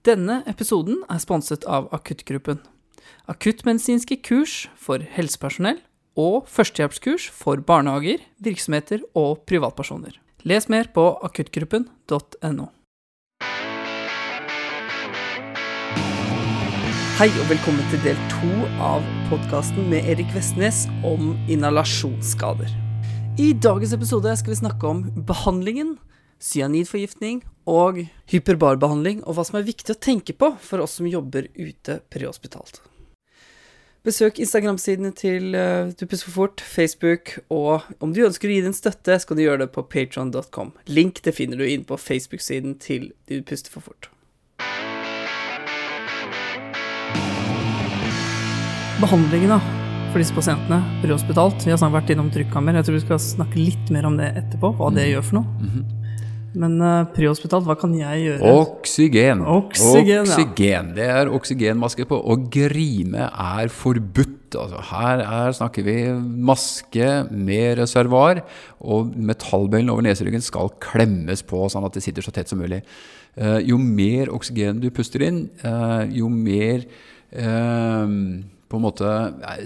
Denne episoden er sponset av Akuttgruppen. Akuttmedisinske kurs for helsepersonell og førstehjelpskurs for barnehager, virksomheter og privatpersoner. Les mer på akuttgruppen.no. Hei og velkommen til del to av podkasten med Erik Vestnes om inhalasjonsskader. I dagens episode skal vi snakke om behandlingen, cyanidforgiftning og hyperbarbehandling, og hva som er viktig å tenke på for oss som jobber ute prehospitalt. Besøk Instagram-sidene til uh, Du pusser for fort, Facebook, og om du ønsker å gi din støtte, skal du gjøre det på patron.com. Link det finner du inn på Facebook-siden til Du puster for fort. Behandlingen da, for disse pasientene prehospitalt. Vi har snart vært innom trykkammer. Jeg tror vi skal snakke litt mer om det etterpå, hva det gjør for noe. Mhm. Men uh, prehospitalt, hva kan jeg gjøre? Oksygen. Oksygen, ja. Det er oksygenmaske på. Og grime er forbudt. Altså, her, er, snakker vi maske med reservoar, og metallbøylen over neseryggen skal klemmes på sånn at det sitter så tett som mulig. Uh, jo mer oksygen du puster inn, uh, jo mer eh, på en måte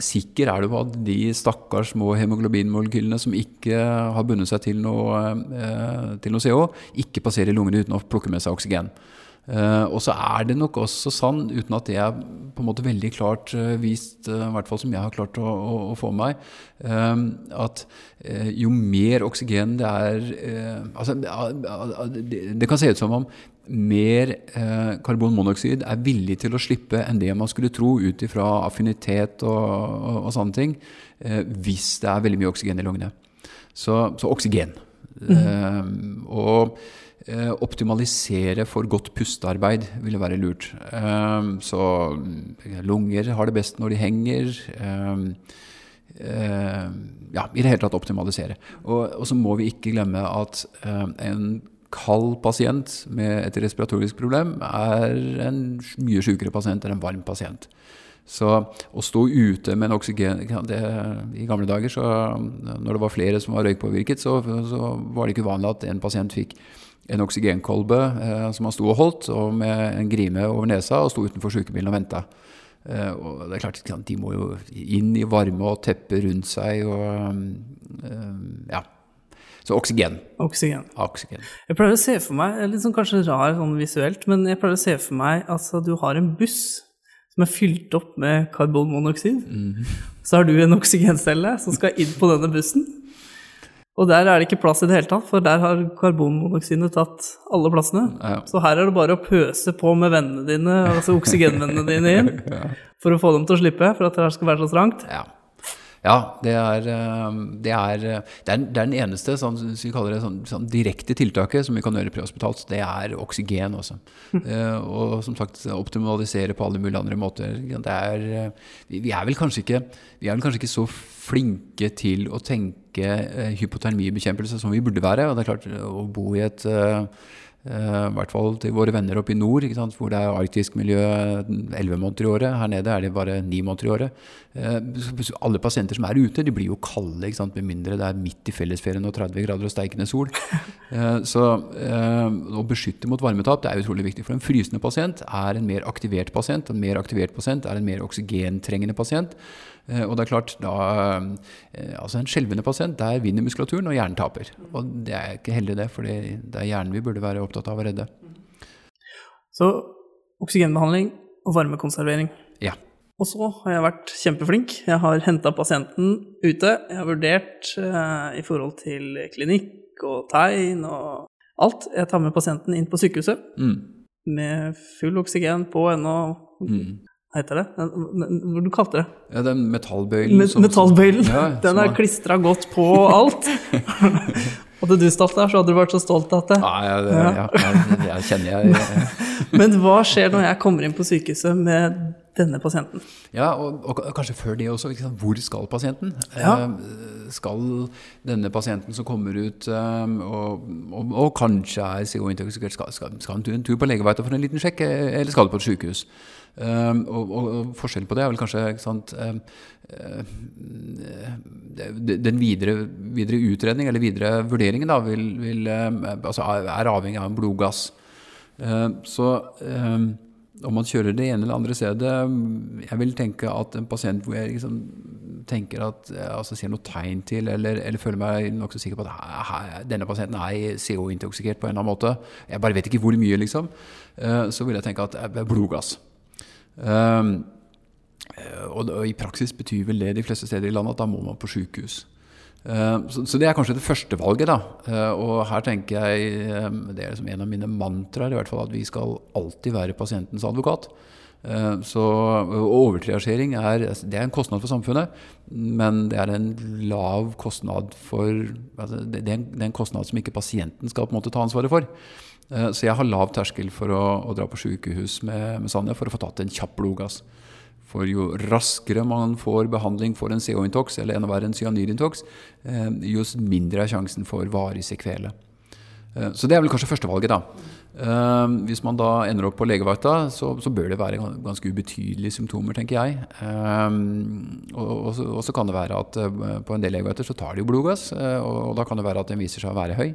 sikker er du på at de stakkars små hemoglobinmolekylene som ikke har bundet seg til noe, eh, til noe CO, ikke passerer lungene uten å plukke med seg oksygen. Eh, og så er det nok også sann, uten at det er på en måte veldig klart uh, vist, eh, i hvert fall som jeg har klart å, å, å få med meg, at jo mer oksygen det er altså, det, det kan se ut som om mer karbonmonoksid er villig til å slippe enn det man skulle tro ut ifra affinitet og, og, og sånne ting, hvis det er veldig mye oksygen i lungene. Så, så oksygen. Eh, og optimalisere for godt pustearbeid ville være lurt. Eh, så mm, lunger har det best når de henger. Eh, eh, ja, i det hele tatt optimalisere. Og, så må vi ikke glemme at eh, en kald pasient med et respiratorisk problem er en mye sykere pasient enn en varm pasient. Så å stå ute med en oksygen det, I gamle dager, så, når det var flere som var røykpåvirket, så, så var det ikke uvanlig at en pasient fikk en oksygenkolbe eh, som han sto og holdt, og med en grime over nesa, og sto utenfor sykebilen og venta. Eh, og det er klart, sant, De må jo inn i varme og teppe rundt seg og eh, Ja. Så oksygen. Oksygen. oksygen. Jeg pleier å se for meg, litt sånn kanskje rar sånn visuelt, men jeg pleier å se for meg altså du har en buss som er fylt opp med karbonmonoksid. Så har du en oksygencelle som skal inn på denne bussen. Og der er det ikke plass i det hele tatt, for der har karbonmonoksidet tatt alle plassene. Ja. Så her er det bare å pøse på med vennene dine, altså oksygenvennene dine inn, for å få dem til å slippe, for at det her skal være så trangt. Ja. Ja, det er, eh, det er, det er, det er den eneste sånn, vi kaller det sånn, sånn direkte tiltaket som vi kan gjøre prehospitalt. Det er oksygen også. Eh, og som sagt optimalisere på alle mulige andre måter. Det er, eh, vi, vi, er vel kanskje ikke, vi er vel kanskje ikke så flinke til å tenke eh, hypotermibekjempelse som vi burde være. Og det er klart, å bo i et eh, Eh, I hvert fall til våre venner oppe i nord, hvor det er arktisk miljø elleve måneder i året. Her nede er det bare ni måneder i året. Alle pasienter som er ute, de blir jo kalde, med mindre det er midt i fellesferien og 30 grader og steikende sol. Så å beskytte mot varmetap det er utrolig viktig. For en frysende pasient er en mer aktivert pasient. En mer aktivert pasient er en mer oksygentrengende pasient. Eh, Og det er klart, da, eh, altså En skjelvende pasient, der vinner muskulaturen, og hjernen taper. Og det er ikke heldig, det, for det er hjernen vi burde være opptatt av å redde. Så oksygenbehandling og varmekonservering. Ja. Og så har jeg vært kjempeflink. Jeg har henta pasienten ute. Jeg har vurdert eh, i forhold til klinikk og tegn og alt. Jeg tar med pasienten inn på sykehuset Mm. med full oksygen på ennå. Mm. Hva heter det? Hva du kalte det? Ja, den metallbøylen Met metallbøylen. Ja, Den er klistra godt på alt. Hadde du stått der, så hadde du vært så stolt av det. Ja, ja, det, ja, ja, kjenner jeg, Men hva skjer når jeg kommer inn på sykehuset med denne pasienten? Ja, og, og kanskje før det også. Hvor skal pasienten? Ja. Eh, skal denne pasienten som kommer ut eh, og, og, og kanskje er CO-intoksikert, skal, skal, skal han en tur på legevakta for en liten sjekk, eh, eller skal du på et sykehus? Eh, og, og, og forskjellen på det er vel kanskje sant, eh, eh, den videre, videre utredning eller videre vurderingen da, vil, vil, eh, altså er avhengig av en blodgass. Eh, så eh, om man kjører det ene eller andre stedet Jeg vil tenke at en pasient hvor jeg liksom tenker at altså ser noe tegn til, eller, eller føler meg nokså sikker på at denne pasienten er CO-intoksikert på en eller annen måte, jeg bare vet ikke hvor mye, liksom, så vil jeg tenke at det er blodgass. Um, og, og, i praksis betyr vel det de fleste steder i landet at da må man på sykehus. Eh, så, det er kanskje det første valget. da. Eh, og her tenker jeg, eh, det er liksom en av mine mantraer, i hvert fall at vi skal alltid være pasientens advokat. Så overtriasjering er, det er en kostnad for samfunnet, men det er en lav kostnad for altså det, er en, det, er en, kostnad som ikke pasienten skal på en måte ta ansvaret for. Så jeg har lav terskel for å, å dra på sykehus med, med Sanja for å få tatt en kjapp blodgass. For jo raskere man får behandling for en CO-intox, eller enda verre en cyanidintox, eh, jo mindre er sjansen for varig sekvele. Eh, så det er vel kanskje førstevalget, da. Eh, hvis man da ender opp på legevakta, så, så bør det være ganske ubetydelige symptomer, tenker jeg. Og, og, så kan det være at på en del legevakter så tar de jo blodgass, og da kan det være at den viser seg å være høy.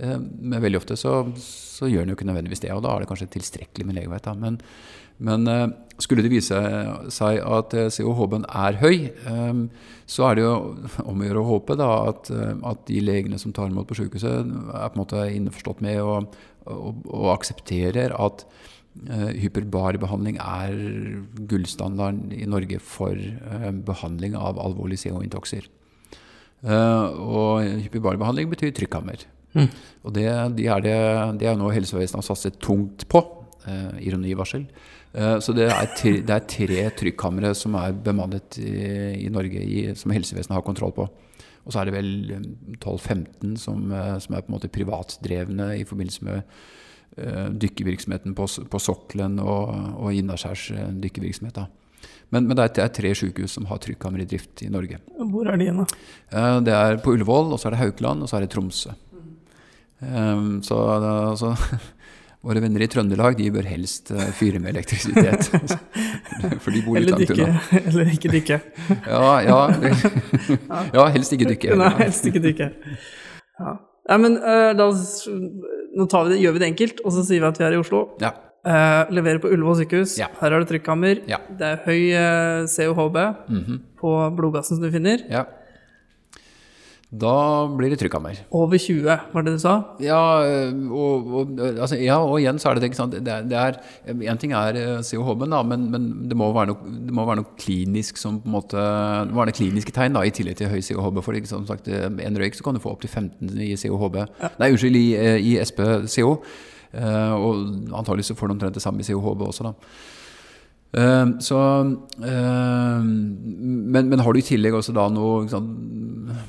Men veldig ofte så, så gjør den jo ikke nødvendigvis det, og da er det kanskje tilstrekkelig med legevakt. Men men eh, skulle det vise seg at eh, COH-en er høy, eh, så er det jo om å gjøre å håpe da, at, at, de legene som tar imot på sykehuset, er på en måte innforstått med og, og, og aksepterer at hyperbarbehandling er gullstandarden i Norge for behandling av alvorlige CO-intokser. og hyperbarbehandling betyr trykkammer. Mm. Og det, de er det, det er noe helsevesenet har satset tungt på. Ironi varsel. Eh, så det er, tre, det er tre trykkamre som er bemannet i, i Norge, i, som helsevesenet har kontroll på. Og så er det vel 12-15 eh, som, eh, som, er på en måte privatdrevne i forbindelse med uh, dykkevirksomheten på, på sokkelen og, og innaskjærs dykkevirksomhet. Men, men, det er tre sykehus som har trykkammer i drift i Norge. Hvor er de igjen, da? Uh, det er på Ullevål, og så er det Haukeland, og så er det Tromsø. Um, så altså, Våre venner i Trøndelag de bør helst uh, fyre med elektrisitet. For de bor litt langt unna. Eller ikke dykke. ja, ja, ja, helst ikke dykke. Nei, helst ikke dykke. Ja. ja men uh, da nå vi det, gjør vi det enkelt, og så sier vi at vi er i Oslo. Ja. Uh, leverer på Ullevål sykehus. Ja. Her har du trykkammer. Ja. Det er høy uh, COHB mm -hmm. på blodgassen som du finner. Ja. Da blir det trykkammer. Over 20, var det du sa? Ja, og, og, altså, ja, og igjen så er det ikke sant det, det er, En ting er eh, COH-en, men, men det, må noe, det må være noe klinisk som på en måte Det må være kliniske tegn da, i tillegg til høy COH. For som sagt, eh, en røyk så kan du få opptil 15 i COH. Ja. Nei, unnskyld, i, eh, i SPCO. Og antagelig så får du omtrent det samme i COH også, da. Uh, så, uh, men, men, har du i tillegg også da noe, sant,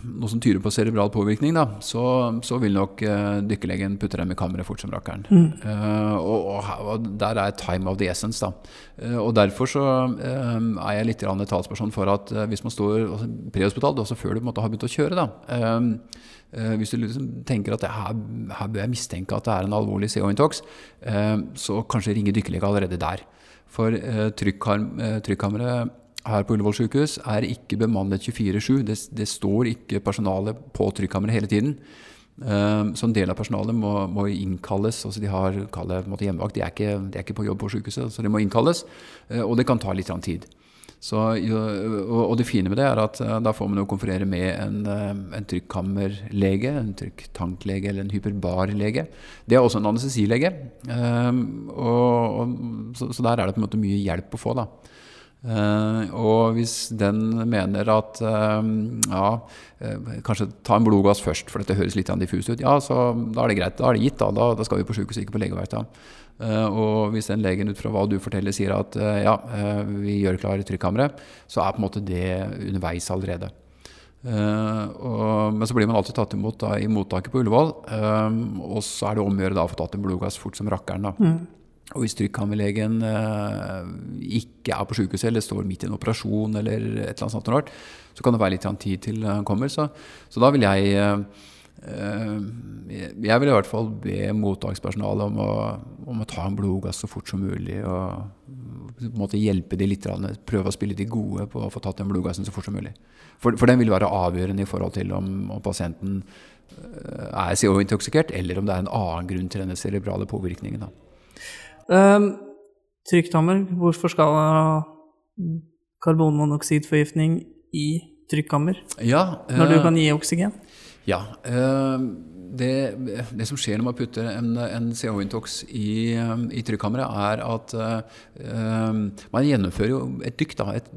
noe som tyder på cerebral påvirkning, da, så, så vil nok uh, dykkerlegen putte dem i kammeret fort som rakkeren. Mm. Og, og, og, der er time of the essence. da. og derfor så er jeg litt talsperson for at hvis man står altså, prehospitalt, også før du måtte ha begynt å kjøre, da, hvis du liksom tenker at her, her, bør jeg mistenke at det er en alvorlig CO-intox, så kanskje ringe dykkerlege allerede der. For eh, eh, trykkammeret her på Ullevål sykehus er ikke bemannet 24-7. Det, det, står ikke personale på trykkammeret hele tiden. Um, så en del av personalet må, må innkalles. altså De har hjemmevakt, de er, ikke, de er, ikke, på jobb på sykehuset, så de må innkalles. Og det kan ta litt tid. Så, og, det fine med det er at uh, da får man jo konferere med en, uh, en trykkammerlege, en trykktanklege eller en hyperbarlege. Det er også en anestesilege. Og, så, så, der er det på en måte mye hjelp å få. da. Og hvis den mener at ja, kanskje ta en blodgass først, for dette høres litt diffust ut, ja, så da er det greit. Da er det gitt. Da, da, da skal vi på sykehuset, ikke på legevakt. Og hvis den legen ut fra hva du forteller sier at ja, vi gjør klar trykkammeret, så er på en måte det underveis allerede. Og, men så blir man alltid tatt imot da, i mottaket på Ullevål. og så er det om å gjøre å få tatt en blodgass fort som rakkeren. da. Mm. Og hvis trykkammerlegen eh, ikke er på sykehuset eller står midt i en operasjon, eller et eller annet sånt rart, så kan det være litt tid til han kommer. Så, så da vil jeg eh, Jeg vil i hvert fall be mottakspersonalet om, om, å ta en blodgass så fort som mulig. Og på en måte hjelpe de litt, prøve å spille de gode på å få tatt den blodgassen så fort som mulig. For, for den vil være avgjørende i forhold til om, om pasienten eh, er CO-intoksikert, eller om det er en annen grunn til denne cerebrale påvirkningen. Um, trykkhammer, hvorfor skal ha karbonmonoksidforgiftning i trykkammer Ja, når du eh, kan gi oksygen? Ja. eh, det, det som skjer når man putter en, en CO-intox i, eh, i trykkammeret, er at uh, man gjennomfører jo et dykk, da, et,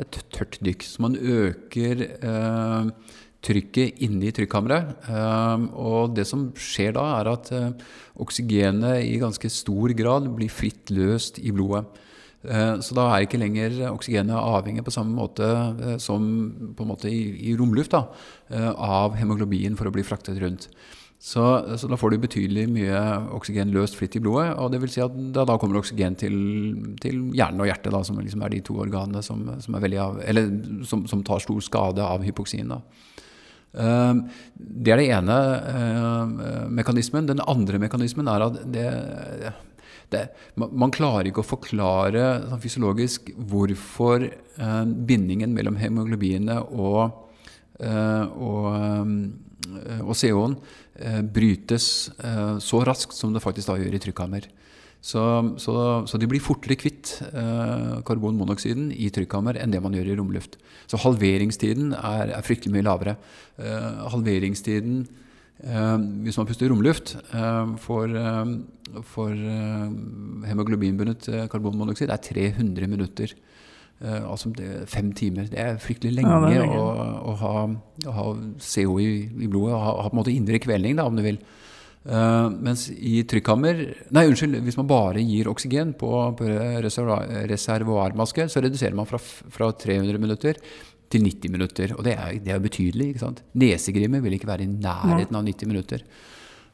et tørt dykk. Så man øker uh, trykket inne i trykkammeret. Uh, og det som skjer da, er at oksygenet i ganske stor grad blir fritt løst i blodet. Eh, Så da er ikke lenger oksygenet avhengig på samme måte eh, som måte i, i romluft da, eh, av hemoglobin for å bli fraktet rundt. Så, så da får du betydelig mye oksygen løst fritt i blodet. og det vil si at da, da kommer oksygen til, til hjernen og hjertet, da, som liksom er de to organene som, som, av, eller som, som tar stor skade av hypoksien. da. Det er det ene mekanismen. Den andre mekanismen er at det, det, man klarer ikke å forklare sånn fysiologisk hvorfor eh, bindingen mellom hemoglobiene og, eh, og, eh, og CO-en eh, brytes eh, så raskt som det faktisk da gjør i trykkammer. Så, så, så de blir fortere kvitt eh, karbonmonoksiden i trykkammer enn det man gjør i romluft. Så halveringstiden er, er fryktelig mye lavere. Halveringstiden hvis man puster romluft eh, for, eh, for eh, hemoglobinbundet eh, karbonmonoksid, er 300 minutter. Eh, altså det fem timer. Det er fryktelig lenge, Ja, er lenge. Å, å, ha, å ha CO i, i blodet. Ha, ha på en måte indre kvelning, da, om du vil. Eh, mens i trykkammer Nei, unnskyld. Hvis man bare gir oksygen på, på reservoarmaske, så reduserer man fra, fra 300 minutter til 90 minutter. Og det er, jo betydelig. ikke sant? Nesegrimmer vil ikke være i nærheten av 90 minutter.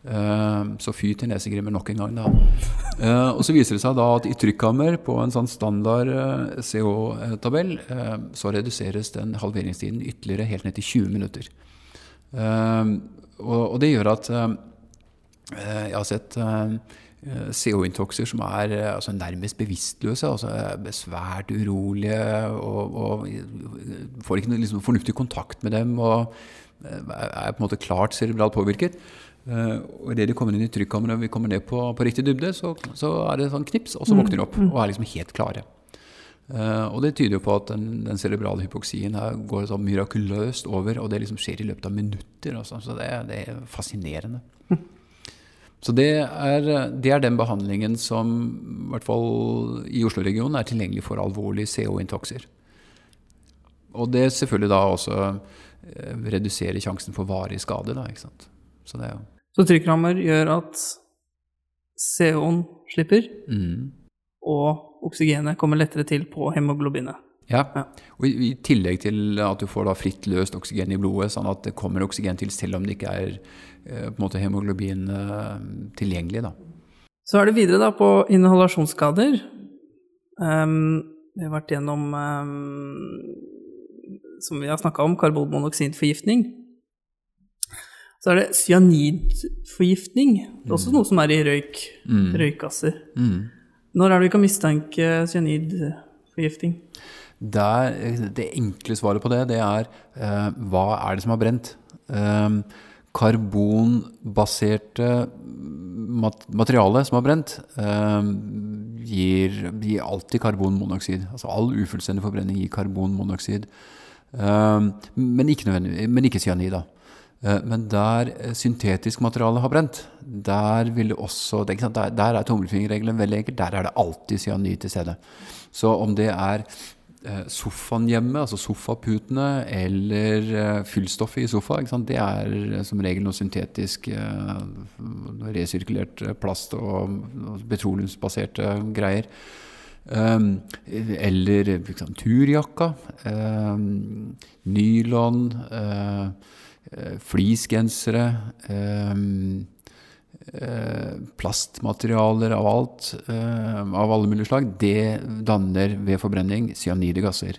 Uh, så fy til nesegrimmer nok en gang, da. Uh, og så viser det seg da at i trykkammer på en sånn standard uh, eh, så reduseres den halveringstiden ytterligere helt ned til 20 minutter. Og, og det gjør at Jeg har sett CO-intoxer som er eh, altså nærmest bevisstløse, altså eh, svært urolige og, og får ikke noe liksom, fornuftig kontakt med dem og eh, er på en måte klart cerebralt påvirket. Eh, Og Idet de kommer inn i trykkammeret og vi kommer ned på, på riktig dybde, så, så er det sånn knips, og så våkner de opp og er liksom helt klare. Uh, og det tyder jo på at den, den cerebrale hypoksien her går sånn mirakuløst over, og det liksom skjer i løpet av minutter. Altså. Så det, det er fascinerende. Så det er, det er den behandlingen som i hvert fall i Oslo-regionen er tilgjengelig for alvorlige CO-intokser. Og det selvfølgelig da også eh, reduserer sjansen for varig skade. Da, ikke sant? Så det er jo Så trykkrammer gjør at CO-en slipper, mm. og oksygenet kommer lettere til på hemoglobinet. Ja. Ja. Og i, tillegg til at du får da fritt løst oksygen i blodet, sånn at det kommer oksygen til selv om det ikke er på en måte hemoglobin eh, tilgjengelig. Da. Så er det videre da på inhalasjonsskader. Vi har vært gjennom, um, som vi har snakka om, karbonmonoksidforgiftning. Så er det cyanidforgiftning. Det er også noe som er i røyk, Mm. røykgasser. Mm. Når er det vi kan mistenke cyanidforgiftning? Der, det enkle svaret på det, det er uh, hva er det som har brent? Eh, karbonbaserte mat materiale som har brent, eh, gir, gir alltid karbonmonoksid. Altså all ufullstendig forbrenning gir karbonmonoksid. Eh, men, ikke men ikke cyanid. Eh, Men der syntetisk materiale har brent, der vil det også det er Der, der er tommelfingerregelen veldig enkel. Der er det alltid cyanid til stede. Så om det er sofaen hjemme, altså sofaputene, eller eh, fyllstoffet i sofa, sant? det er eh, som regel noe syntetisk eh, resirkulert eh, plast og, petroleumsbaserte greier. Um, eller liksom, turjakka. Um, nylon. Eh, fleecegensere. Eh, plastmaterialer av alt, eh, av alle mulige slag, det danner ved forbrenning cyanide gasser.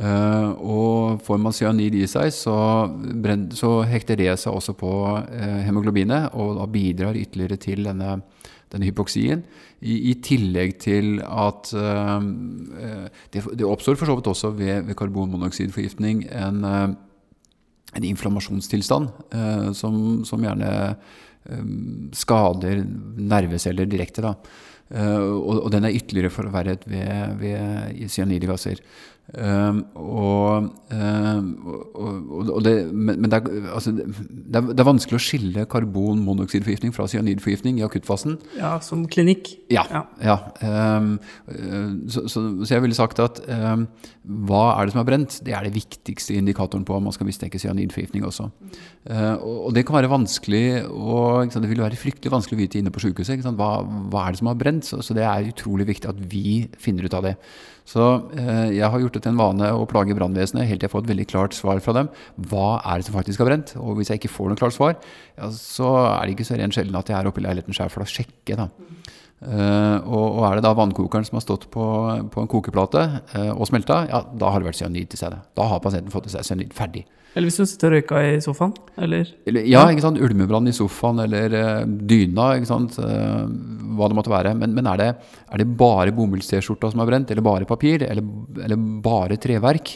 Eh, og får man cyanid i seg, så, hekter det seg også på hemoglobinet, og da bidrar ytterligere til denne, denne hypoksien. I, I tillegg til at det, det oppstår for så vidt også ved, ved karbonmonoksidforgiftning en, en inflammasjonstilstand som, som gjerne skader nerveceller direkte. da. og, og, den er ytterligere forverret ved, ved cyanidgasser. Um, og, um, og, og, det, men, det, er, altså, det, er, det, er, vanskelig å skille karbonmonoksidforgiftning fra cyanidforgiftning i akuttfasen. Ja, som klinikk. Ja. ja. ja. Um, så, så, så, jeg ville sagt at hva er det som er brent? Det er det viktigste indikatoren på om man skal mistenke cyanidforgiftning også. Uh, og, det kan være vanskelig og, Det vil være fryktelig vanskelig å vite inne på sykehuset. Hva, hva, er det som har brent? Så, så det er utrolig viktig at vi finner ut av det. Så eh, jeg har gjort det til en vane å plage brannvesenet helt til jeg får et veldig klart svar fra dem. Hva er det som faktisk har brent? Og hvis jeg ikke får noe klart svar, ja, så er det ikke så rent sjelden at jeg er oppe i leiligheten sjøl for å sjekke. da. Uh, og, og, er det da vannkokeren som har stått på, på en kokeplate uh, og smelta, ja, da har det vært cyanid til det Da har pasienten fått i seg cyanid ferdig. Eller hvis du sitter og røyka i sofaen? Eller? eller ja, ikke sant? ulmebrann i sofaen eller uh, dyna. ikke sant? Hva det måtte være. Men, men er, det, er, det, bare bomulls-T-skjorta som er brent, eller bare papir, eller, eller bare treverk,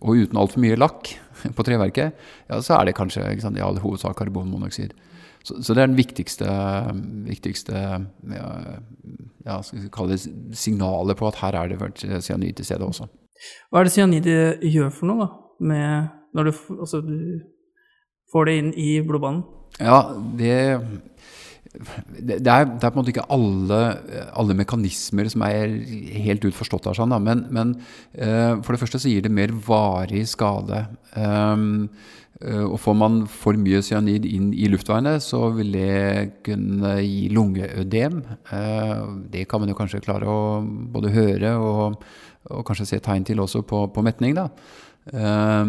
og uten altfor mye lakk på treverket, ja, så er det kanskje sant, i all hovedsak karbonmonoksid. Så, så, det er den viktigste, viktigste ja, ja, skal vi kalle det signalet på at her er det cyanid til stede også. Hva er det cyanid gjør for noe, da? Med, når du, altså, du, får det inn i blodbanen? Ja, det, det, er, det er, på en måte ikke alle, alle mekanismer som er helt ut forstått seg, sånn, men, men uh, for det første så gir det mer varig skade. Um, uh, og får man for mye cyanid inn i luftveiene, så vil det kunne gi lungeødem. Uh, det kan man jo kanskje klare å både høre og, og kanskje se tegn til også på, på metning. Da. Eh,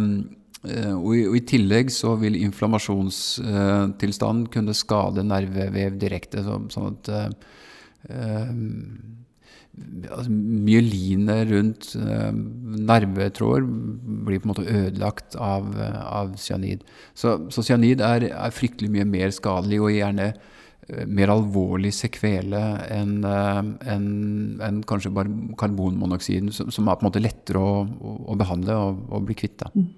og i, og i, tillegg så vil inflammasjonstilstand kunne skade nervevev direkte, sånn at altså, myelinet rundt eh, nervetråder blir på en måte ødelagt av, av cyanid. Så, så cyanid er, er, fryktelig mye mer skadelig og gjerne uh, mer alvorlig sekvele enn en, en kanskje bare karbonmonoksiden, som, som, er på en måte lettere å, å behandle og, og, bli kvitt. Da. Mm.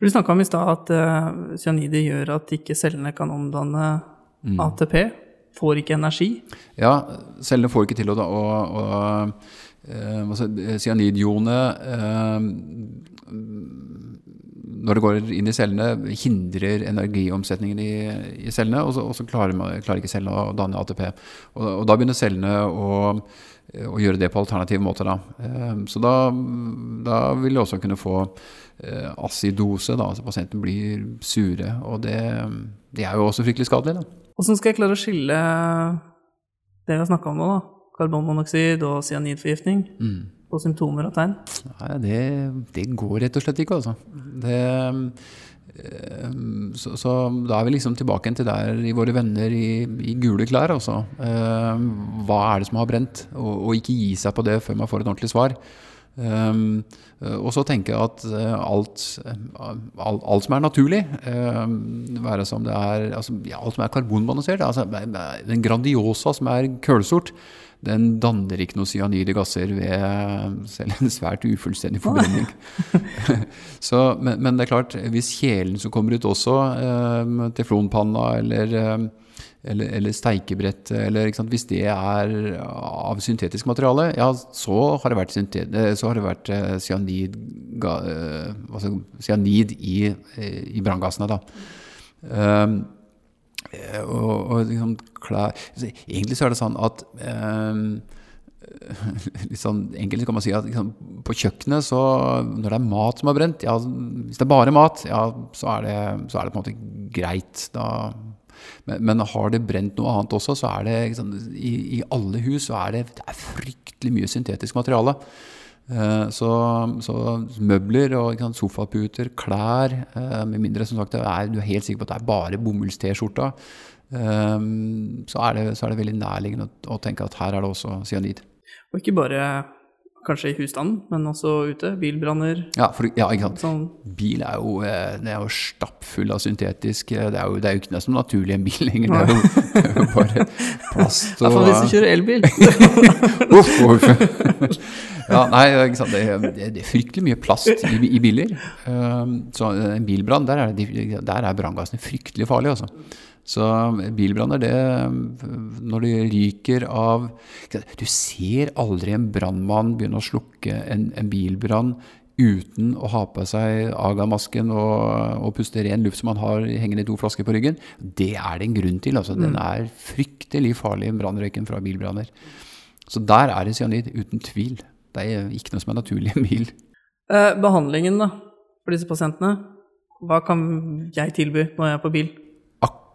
Du snakka om i stad at uh, cyanider gjør at ikke cellene kan omdanne mm. ATP får ikke energi? Ja, cellene får ikke til å, å, å uh, altså, Cyanidionet uh, når det går inn i cellene, hindrer energiomsetningen i, i cellene, og så, og så klarer, man, klarer, ikke cellene å danne ATP. Og, og da begynner cellene å, å, gjøre det på alternative måter. Da. Uh, så da, da, vil du også kunne få acidose, da, altså pasienten blir sure. Og det, det er jo også fryktelig skadelig. da. Åssen skal jeg klare å skille det vi har snakka om nå, da? Karbonmonoksid og cyanidforgiftning? Mm. På symptomer og tegn? Nei, det, det, går rett og slett ikke, altså. Det, eh, så, så, da er vi liksom tilbake til der i våre venner i, i gule klær, altså. Eh, hva er det som har brent? Og, og ikke gi seg på det før man får et ordentlig svar. Um, og så tenke at uh, alt, uh, alt, alt, som er naturlig, um, være som det er altså, ja, alt som er karbonbalansert, altså, Den Grandiosa som er kølsort, den danner ikke noe cyanide gasser ved selv en svært ufullstendig forbrenning. så, men, men, det er klart, hvis kjelen som kommer ut også, teflonpanna eller eller, eller steikebrett, eller hvis det er av syntetisk materiale, ja, så har det vært, eh, har det vært eh, cyanid, ga, altså cyanid, i, i branngassene. Da. Um, og, og liksom, klar, egentlig så er det sånn at um, sånn enkelt kan man si at liksom, på kjøkkenet, så når det er mat som er brent ja, Hvis det er bare mat, ja, så er det, så er det på en måte greit. Da men, men, har det brent noe annet også, så er det liksom, i, i, alle hus så er det, det er fryktelig mye syntetisk materiale. Uh, så, så, møbler og sant, sofaputer, klær uh, Med mindre som sagt, er, du er helt sikker på at det er bare bomulls-T-skjorta, uh, så, så, er det veldig nærliggende å, tenke at her er det også cyanid. Og ikke bare Kanskje i husstanden, men også ute? Bilbranner? Ja, for, ja, ikke sant. Sånn. Bil er jo, eh, det er jo stappfull av syntetisk eh, Det er jo, det er jo ikke nesten naturlig en bil lenger. Det er jo, det er jo bare plast og Iallfall hvis du kjører elbil. uff, uff. Ja, nei, ikke sant? Det, det er fryktelig mye plast i, i biler. Um, så en bilbrann, der er, der er branngassene fryktelig farlige, altså. Så bilbranner, det Når det ryker av Du ser aldri en brannmann begynne å slukke en, en bilbrann uten å ha på seg agamasken og, og, puste ren luft som han har hengende i to flasker på ryggen. Det er det en grunn til. altså Den er fryktelig farlig, brannrøyken fra bilbranner. Så der er det cyanid, uten tvil. Det er ikke noe som er naturlig i en bil. Eh, behandlingen da, for disse pasientene, hva kan jeg tilby når jeg er på bil?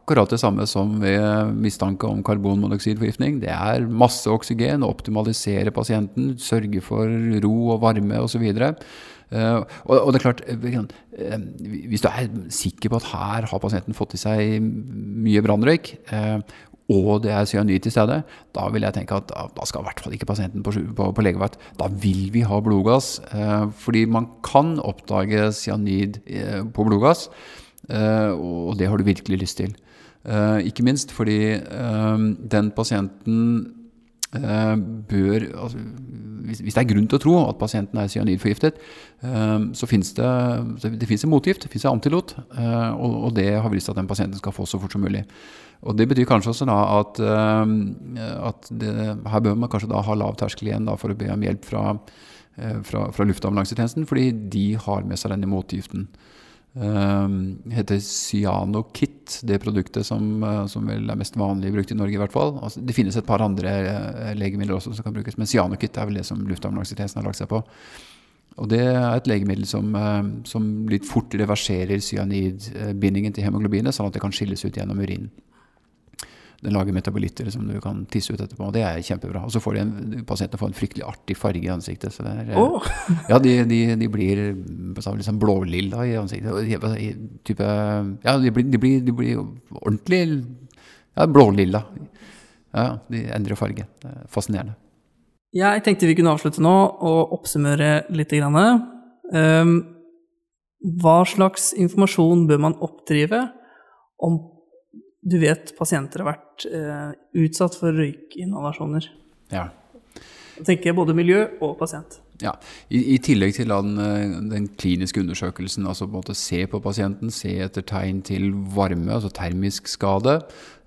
Akkurat det samme som ved mistanke om karbonmonoksidforgiftning. Det er masse oksygen, optimalisere pasienten, sørge for ro og varme osv. Uh, og, og det er klart, uh, Hvis du er sikker på at her har pasienten fått i seg mye brannrøyk, og det er cyanid til stede, da vil jeg tenke at da skal i hvert fall ikke pasienten på, på, på legevakt. Da vil vi ha blodgass. fordi man kan oppdage cyanid på blodgass, og det har du virkelig lyst til. Uh, ikke minst fordi uh, den pasienten uh, bør altså, hvis, det er grunn til å tro at pasienten er cyanidforgiftet, så finnes det, det finnes en motgift, det finnes en antilot, og, det har vist at den pasienten skal få så fort som mulig. Og Det betyr kanskje også da at, at det, her bør man kanskje da ha lav terskel igjen for å be om hjelp fra, fra, fra luftambulansetjenesten, fordi de har med seg denne motgiften. Um, heter Cyanokit, det produktet som, uh, som, vel er mest vanlig brukt i Norge. i hvert fall. Altså, det finnes et par andre uh, legemidler også som kan brukes, men Cyanokit er vel det som luftambulansetjenesten har lagt seg på. Og Det er et legemiddel som, uh, som litt fort reverserer cyanidbindingen til hemoglobinet, sånn at det kan skilles ut gjennom urinen. Den lager metabolitter som du kan tisse ut etterpå. og Det er kjempebra. Og så får en, pasientene får en fryktelig artig farge i ansiktet. Så er, oh. ja, de, de, de blir liksom blålilla i ansiktet. Type, ja, de blir, de, blir, de blir, ordentlig ja, blålilla. Ja, de endrer farge. Det er fascinerende. Jeg tenkte vi kunne avslutte nå og oppsummere litt. Um, hva slags informasjon bør man oppdrive om du vet pasienter har vært eh, utsatt for røykinhalasjoner. Ja. Da tenker jeg både miljø og pasient. Ja, I, i tillegg til den, eh, den, kliniske undersøkelsen, altså på en måte se på pasienten, se etter tegn til varme, altså termisk skade,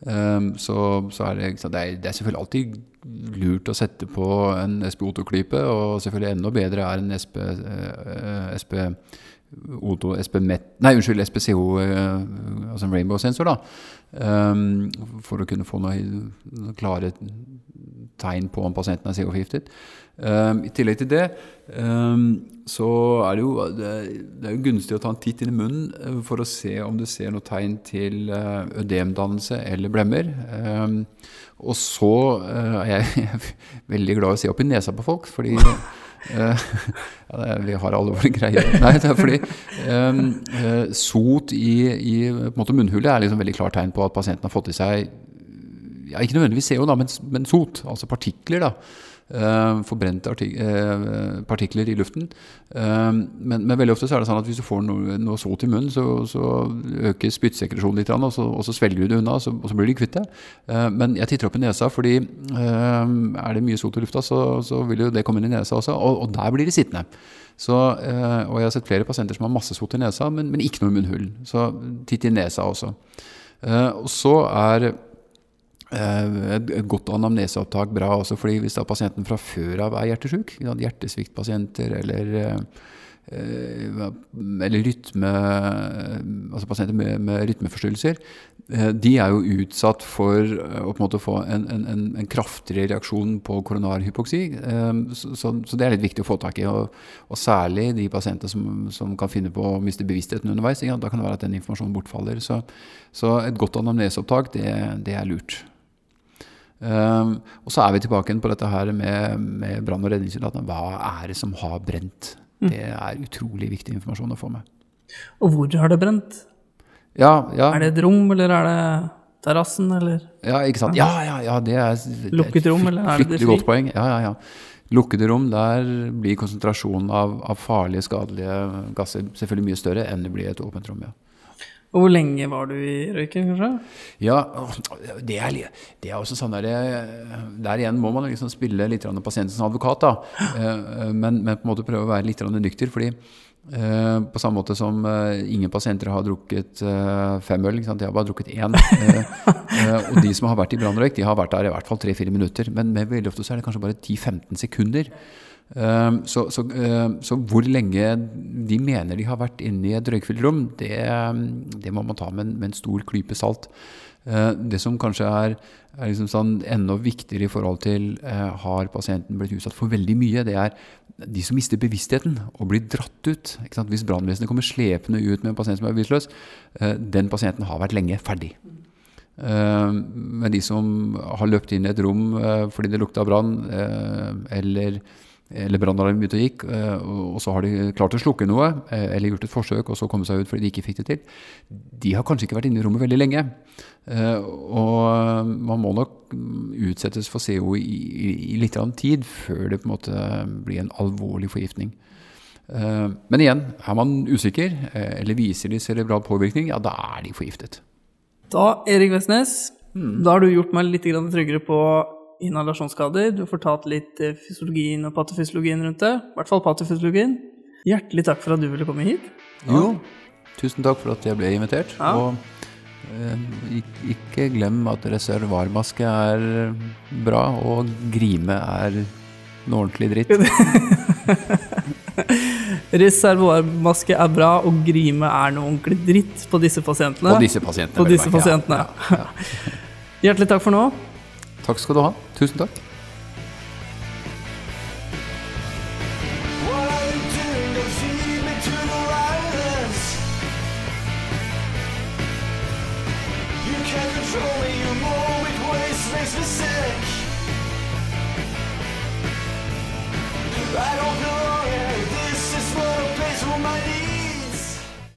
um, så, så, er det, det er, det er selvfølgelig alltid lurt å sette på en SPO2-klype, og selvfølgelig enda bedre er en SP, uh, SP O2 SPMet, nei, unnskyld, SPCO, uh, altså en rainbow-sensor, da. Um, for å kunne få noen klare tegn på om pasienten er CO-forgiftet. Um, I tillegg til det um, så er det, jo, det, er jo gunstig å ta en titt inn i munnen uh, for å se om du ser noe tegn til uh, ødemdannelse eller blemmer. og så er jeg veldig glad i å se opp i nesa på folk, fordi ja, er, vi har alle våre greier. Nei, det er fordi um, sot i, i munnhulet er liksom veldig klart tegn på at pasienten har fått i seg ja, Ikke nødvendigvis CO, da, men, men sot, altså partikler. da forbrente uh, partikler i luften. Uh, men, men, veldig ofte så er det sånn at hvis du får noe, noe sot i munnen, så, så øker spyttsekresjonen litt, og så, og så, svelger du det unna, så, og så blir du kvitt det. men jeg titter opp i nesa, fordi er det mye sot i lufta, så, så, vil jo det komme inn i nesa også, og, og der blir det sittende. Så, og jeg har sett flere pasienter som har masse sot i nesa, men, men ikke noe i munnhulen. Så titt i nesa også. og så er Eh, et godt anamneseopptak bra også, fordi hvis da pasienten fra før av er hjertesjuk, hjertesviktpasienter eller, eh, eller rytme, altså pasienter med, med rytmeforstyrrelser, eh, de er jo utsatt for å på en måte få en, en, en kraftigere reaksjon på koronarhypoksi. Så, så, så, det er litt viktig å få tak i. Og, og særlig de pasientene som, som, kan finne på å miste bevisstheten underveis. Ja, da kan det være at den informasjonen bortfaller. Så, så et godt anamneseopptak, det, det er lurt. Um, og så er vi tilbake på dette her med, med brann- og redningssoldatene. Hva er det som har brent? Mm. Det er utrolig viktig informasjon å få med. Og hvor har det brent? Ja, ja. Er det et rom, eller er det terrassen, eller? Ja, ikke sant. Ja, ja, ja, det er, et rom, eller er det det fri? godt poeng. Ja, ja, ja. Lukkede rom, der blir konsentrasjonen av, av, farlige, skadelige gasser selvfølgelig mye større enn det blir i et åpent rom. ja. Og hvor lenge var du i røyken, kanskje? Ja, det er, det er også sånn der, der igjen må man liksom spille litt grann pasientens advokat, da. Eh, Men, men på en måte prøve å være litt nykter, fordi eh, på samme måte som eh, ingen pasienter har drukket eh, fem øl, de har bare drukket én. Eh, eh, og de som har vært i brannrøyk, de har vært der i hvert fall tre-fire minutter. Men med veldig ofte så er det kanskje bare 10-15 sekunder. Um, så, så, um, så hvor lenge de mener de har vært inne i et røykfylt rom, det, um, det må man ta med en, med en stor klype salt. Det som kanskje er, er liksom sånn enda viktigere i forhold til uh, har pasienten blitt utsatt for veldig mye, det er de som mister bevisstheten og blir dratt ut. Hvis brannvesenet kommer slepende ut med en pasient som er bevisstløs, uh, den pasienten har vært lenge ferdig. Men de som har løpt inn i et rom uh, fordi det lukta brann, eller, eller brannalarmen begynte å gikk, uh, og og så har de klart å slukke noe, uh, eller gjort et forsøk, og så kommet seg ut fordi de ikke fikk det til, de har kanskje ikke vært inne i rommet veldig lenge. Og man må nok mm, utsettes for CO i, i, i litt grann tid før det på en måte blir en alvorlig forgiftning. Men igjen, er man usikker, eller viser de cerebral påvirkning, ja, da er de forgiftet. Da, Erik Vestnes, da har du gjort meg litt tryggere på inhalasjonsskader. Du har fortalt litt eh, fysiologien og patofysiologien rundt det. I hvert fall patofysiologien. Hjertelig takk for at du ville komme hit. Jo, tusen takk for at jeg ble invitert. Ja. Og eh, ikke glem at reservoarmaske er bra, og grime er noe ordentlig dritt. Reservoarmaske er bra, og grime er noe ordentlig dritt på disse pasientene. På disse pasientene. På disse pasientene. Ja, ja, Hjertelig takk for nå. Takk skal du ha. Tusen takk.